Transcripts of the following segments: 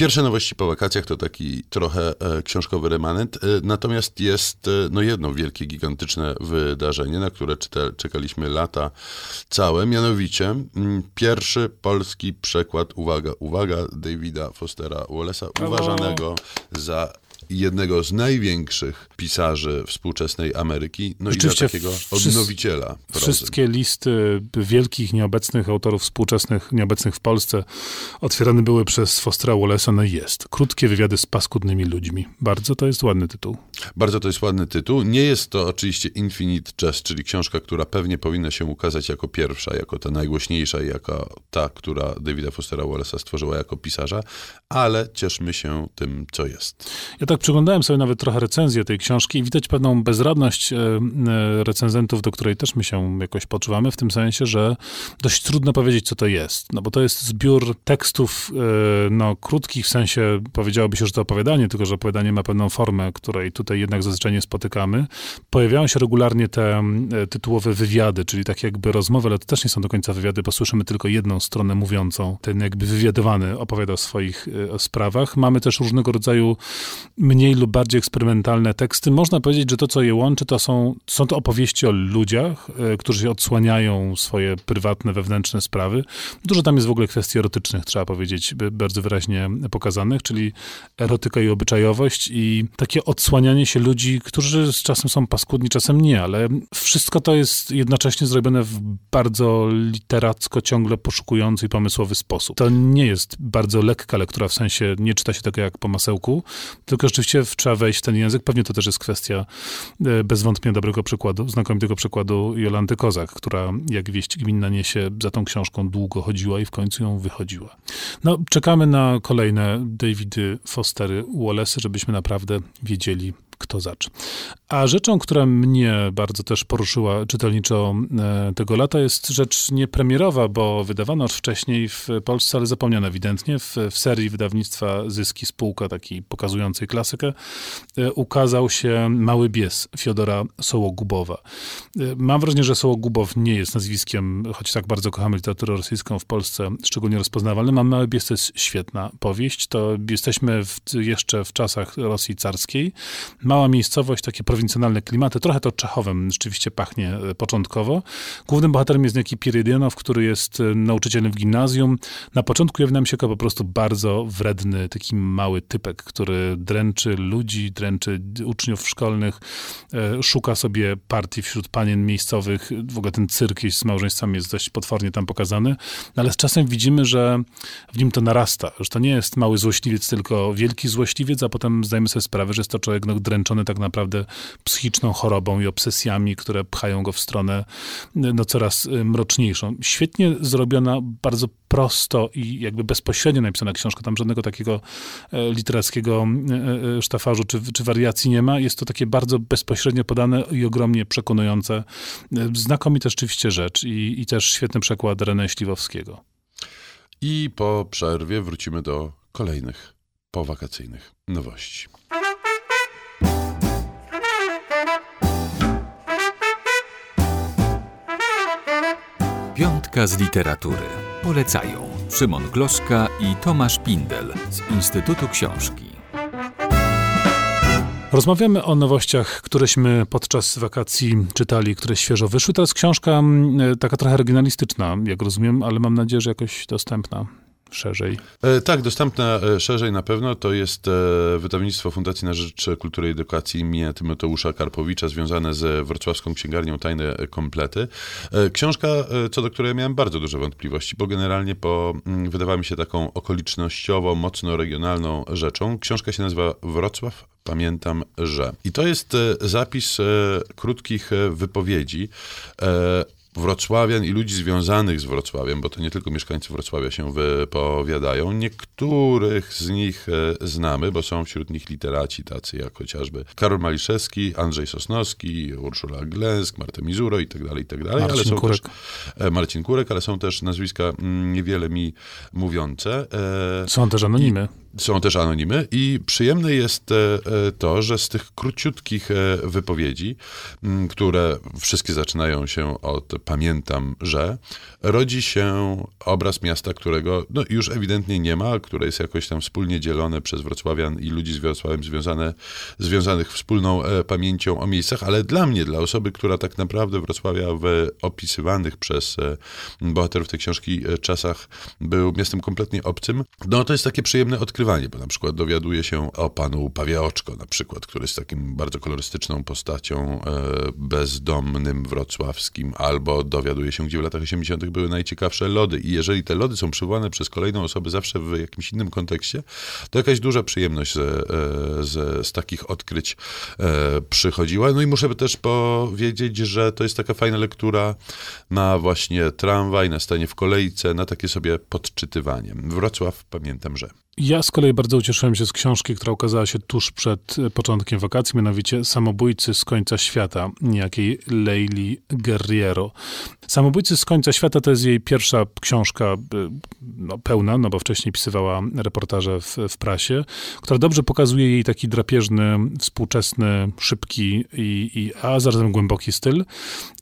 Pierwsze nowości po wakacjach to taki trochę e, książkowy remanent, e, natomiast jest e, no jedno wielkie, gigantyczne wydarzenie, na które czekaliśmy lata całe, mianowicie m, pierwszy polski przekład, uwaga, uwaga, Davida Fostera Wallace'a, uważanego za jednego z największych pisarzy współczesnej Ameryki, no i za takiego odnowiciela prozy. Wszystkie listy wielkich, nieobecnych autorów współczesnych, nieobecnych w Polsce, otwierane były przez Fostera Wallace'a. No i jest. Krótkie wywiady z paskudnymi ludźmi. Bardzo to jest ładny tytuł. Bardzo to jest ładny tytuł. Nie jest to oczywiście Infinite Jest, czyli książka, która pewnie powinna się ukazać jako pierwsza, jako ta najgłośniejsza i jako ta, która Davida Fostera Wallace'a stworzyła jako pisarza, ale cieszmy się tym, co jest. Ja tak przyglądałem sobie nawet trochę recenzję tej książki i widać pewną bezradność e, e, recenzentów, do której też my się jakoś poczuwamy, w tym sensie, że dość trudno powiedzieć, co to jest. No bo to jest zbiór tekstów, e, no krótkich, w sensie powiedziałoby się, że to opowiadanie, tylko że opowiadanie ma pewną formę, której tutaj jednak zazwyczaj nie spotykamy. Pojawiają się regularnie te tytułowe wywiady, czyli tak jakby rozmowy, ale to też nie są do końca wywiady, bo słyszymy tylko jedną stronę mówiącą. Ten jakby wywiadowany opowiada o swoich sprawach. Mamy też różnego rodzaju mniej lub bardziej eksperymentalne teksty. Można powiedzieć, że to, co je łączy, to są, są to opowieści o ludziach, e, którzy się odsłaniają swoje prywatne, wewnętrzne sprawy. Dużo tam jest w ogóle kwestii erotycznych, trzeba powiedzieć, bardzo wyraźnie pokazanych, czyli erotyka i obyczajowość i takie odsłanianie się ludzi, którzy z czasem są paskudni, czasem nie, ale wszystko to jest jednocześnie zrobione w bardzo literacko, ciągle poszukujący i pomysłowy sposób. To nie jest bardzo lekka lektura, w sensie nie czyta się tego jak po masełku, tylko rzeczywiście trzeba wejść w ten język. Pewnie to też jest kwestia e, bez wątpienia dobrego przykładu, znakomitego przykładu Jolanty Kozak, która jak wieść gminna niesie za tą książką długo chodziła i w końcu ją wychodziła. No, czekamy na kolejne Davidy Fostery Wallace'y, żebyśmy naprawdę wiedzieli, kto zacz. A rzeczą, która mnie bardzo też poruszyła czytelniczo e, tego lata, jest rzecz niepremierowa, bo wydawano już wcześniej w Polsce, ale zapomniana ewidentnie. W, w serii wydawnictwa Zyski Spółka, takiej pokazującej klasykę, e, ukazał się Mały Bies Fiodora Sołogubowa. E, Mam wrażenie, że Sołogubow nie jest nazwiskiem, choć tak bardzo kochamy literaturę rosyjską w Polsce, szczególnie rozpoznawalnym. A Mały Bies to jest świetna powieść. To jesteśmy w, jeszcze w czasach Rosji carskiej. Mała miejscowość, takie prowincjonalne klimaty, trochę to Czechowem rzeczywiście pachnie e, początkowo. Głównym bohaterem jest niejaki Pirydianow, który jest e, nauczycielem w gimnazjum. Na początku jawi nam się jako po prostu bardzo wredny, taki mały typek, który dręczy ludzi, dręczy uczniów szkolnych, e, szuka sobie partii wśród panien miejscowych. W ogóle ten cyrk z małżeństwami jest dość potwornie tam pokazany, no ale z czasem widzimy, że w nim to narasta, że to nie jest mały złośliwiec, tylko wielki złośliwiec, a potem zdajemy sobie sprawę, że jest to człowiek no, dręczony tak naprawdę psychiczną chorobą i obsesjami, które pchają go w stronę no, coraz y, mroczniejszą. Świetnie zrobiona, bardzo prosto i jakby bezpośrednio napisana książka, tam żadnego takiego e, literackiego e, e, sztafarzu czy, czy wariacji nie ma. Jest to takie bardzo bezpośrednio podane i ogromnie przekonujące. Znakomita rzeczywiście rzecz i, i też świetny przekład René Śliwowskiego. I po przerwie wrócimy do kolejnych powakacyjnych nowości. Z literatury. Polecają Szymon Gloszka i Tomasz Pindel z Instytutu Książki. Rozmawiamy o nowościach, któreśmy podczas wakacji czytali, które świeżo wyszły. Jest książka e, taka trochę regionalistyczna, jak rozumiem, ale mam nadzieję, że jakoś dostępna szerzej. E, tak, dostępna e, szerzej na pewno. To jest e, wydawnictwo Fundacji na Rzecz Kultury i Edukacji imienia Tymoteusza Karpowicza związane z wrocławską księgarnią Tajne Komplety. E, książka, co do której miałem bardzo duże wątpliwości, bo generalnie po, mm, wydawała mi się taką okolicznościowo, mocno regionalną rzeczą. Książka się nazywa Wrocław, pamiętam, że. I to jest zapis krótkich wypowiedzi wrocławian i ludzi związanych z Wrocławiem, bo to nie tylko mieszkańcy Wrocławia się wypowiadają. Niektórych z nich e, znamy, bo są wśród nich literaci tacy jak chociażby Karol Maliszewski, Andrzej Sosnowski, Urszula Glęsk, Marta Mizuro i tak dalej, i tak dalej. Marcin są Kurek. Też, Marcin Kurek, ale są też nazwiska mm, niewiele mi mówiące. E, Są też anonimy. Są też anonimy i przyjemne jest e, to, że z tych króciutkich e, wypowiedzi, które wszystkie zaczynają się od pamiętam, że rodzi się obraz miasta, którego no, już ewidentnie nie ma, które jest jakoś tam wspólnie dzielone przez Wrocławian i ludzi z Wrocławiem związane, związanych wspólną e, pamięcią o miejscach, ale dla mnie, dla osoby, która tak naprawdę Wrocławia w opisywanych przez bohaterów tej książki czasach był miastem kompletnie obcym, no to jest takie przyjemne odkrywanie, bo na przykład dowiaduje się o panu Pawioczko na przykład, który jest takim bardzo kolorystyczną postacią e, bezdomnym wrocławskim, albo dowiaduje się, gdzie w latach 80. były najciekawsze lody i jeżeli te lody są przywołane przez kolejną osobę zawsze w jakimś innym kontekście, to jakaś duża przyjemność z, z, z takich odkryć e, przychodziła. No i muszę też powiedzieć, że to jest taka fajna lektura na właśnie tramwaj, na stanie w kolejce, na takie sobie podczytywanie. Wrocław, pamiętam, że. Ja z kolei bardzo ucieszyłem się z książki, która ukazała się tuż przed e, początkiem wakacji, mianowicie Samobójcy z końca świata, niejakiej Leili Guerriero. Samobójcy z końca świata to jest jej pierwsza książka e, no, pełna, no bo wcześniej pisywała reportaże w, w prasie, która dobrze pokazuje jej taki drapieżny, współczesny, szybki, i, i, a zarazem głęboki styl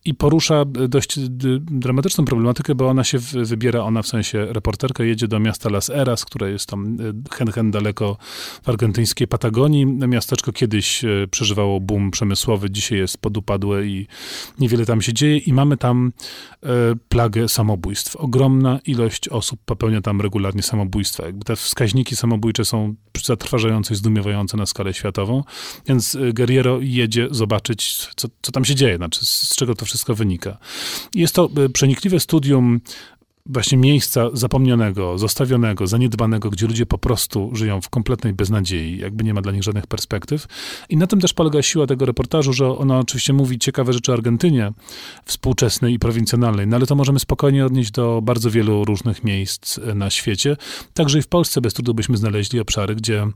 i porusza dość dramatyczną problematykę, bo ona się wybiera, ona w sensie reporterka jedzie do miasta Las Eras, które jest tam e, hen, hen daleko w argentyńskiej Patagonii. Miasteczko kiedyś e, przeżywało boom przemysłowy, dzisiaj jest podupadłe i niewiele tam się dzieje i mamy tam e, plagę samobójstw. Ogromna ilość osób popełnia tam regularnie samobójstwa. Jakby te wskaźniki samobójcze są zatrważające i zdumiewające na skalę światową, więc Guerriero jedzie zobaczyć, co, co tam się dzieje, znaczy z czego to wszystko wynika. Jest to e, przenikliwe studium właśnie miejsca zapomnianego, zostawionego, zaniedbanego, gdzie ludzie po prostu żyją w kompletnej beznadziei, jakby nie ma dla nich żadnych perspektyw. I na tym też polega siła tego reportażu, że ona oczywiście mówi ciekawe rzeczy o Argentynie współczesnej i prowincjonalnej, no ale to możemy spokojnie odnieść do bardzo wielu różnych miejsc na świecie. Także i w Polsce bez trudu byśmy znaleźli obszary, gdzie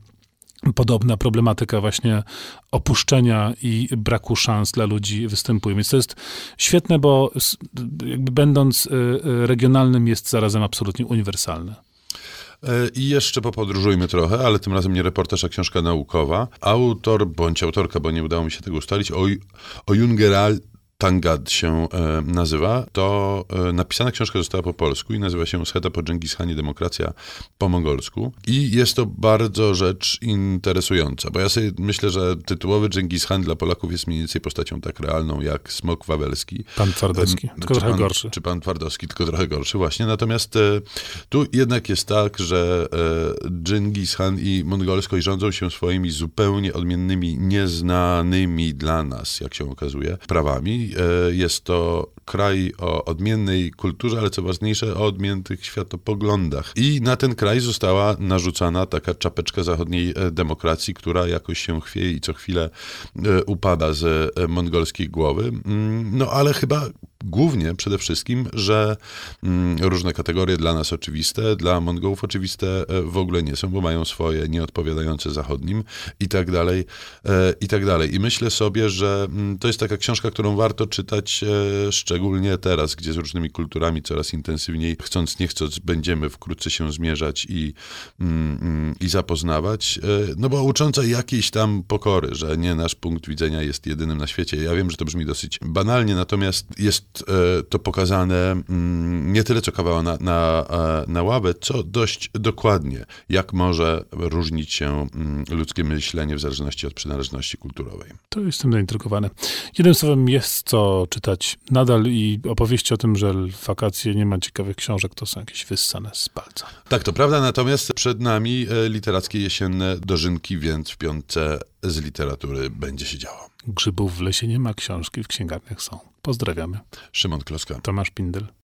podobna problematyka właśnie opuszczenia i braku szans dla ludzi występuje. Więc to jest świetne, bo jakby będąc y, y, regionalnym jest zarazem absolutnie uniwersalne. E, I jeszcze popodróżujmy trochę, ale tym razem nie reportaż, a książka naukowa. Autor bądź autorka, bo nie udało mi się tego ustalić, o, o Tangad się e, nazywa, to e, napisana książka została po polsku i nazywa się Scheta po Dżengis Hanie, Demokracja po mongolsku. I jest to bardzo rzecz interesująca, bo ja sobie myślę, że tytułowy Dżengis Han dla Polaków jest mniej więcej postacią tak realną jak Smok Wawelski. Pan Twardowski, tylko trochę pan, gorszy. Czy pan Twardowski, tylko trochę gorszy, właśnie. Natomiast e, tu jednak jest tak, że Dżengis Han i mongolskość rządzą się swoimi zupełnie odmiennymi, nieznanymi dla nas, jak się okazuje, prawami jest to kraj o odmiennej kulturze, ale co ważniejsze, o odmiennych światopoglądach. I na ten kraj została narzucana taka czapeczka zachodniej e, demokracji, która jakoś się chwieje i co chwilę e, upada z mongolskiej głowy. Mm, no ale chyba głównie przede wszystkim, że mm, różne kategorie dla nas oczywiste, dla Mongołów oczywiste w ogóle nie są, bo mają swoje nieodpowiadające zachodnim i tak dalej, i tak dalej. I myślę sobie, że mm, to jest taka książka, którą warto czytać e, szczególnie teraz, gdzie z różnymi kulturami coraz intensywniej, chcąc nie chcąc, będziemy wkrótce się zmierzać i, mm, mm, i zapoznawać. E, no bo ucząca jakiejś tam pokory, że nie nasz punkt widzenia jest jedynym na świecie. Ja wiem, że to brzmi dosyć banalnie, natomiast jest e, to pokazane mm, nie tyle co kawała na, na, na ławę, co dość dokładnie, jak może różnić się ludzkie myślenie w zależności od przynależności kulturowej. To jestem zaintrygowany. Jednym słowem jest co czytać nadal i opowieści o tym, że w wakacje nie ma ciekawych książek, to są jakieś wyssane z palca. Tak, to prawda, natomiast przed nami e, literackie jesienne dożynki, więc w piątce z literatury będzie się działo. Grzybów w lesie nie ma, książki w księgarniach są. Pozdrawiamy. Szymon Kloska. Tomasz Pindel.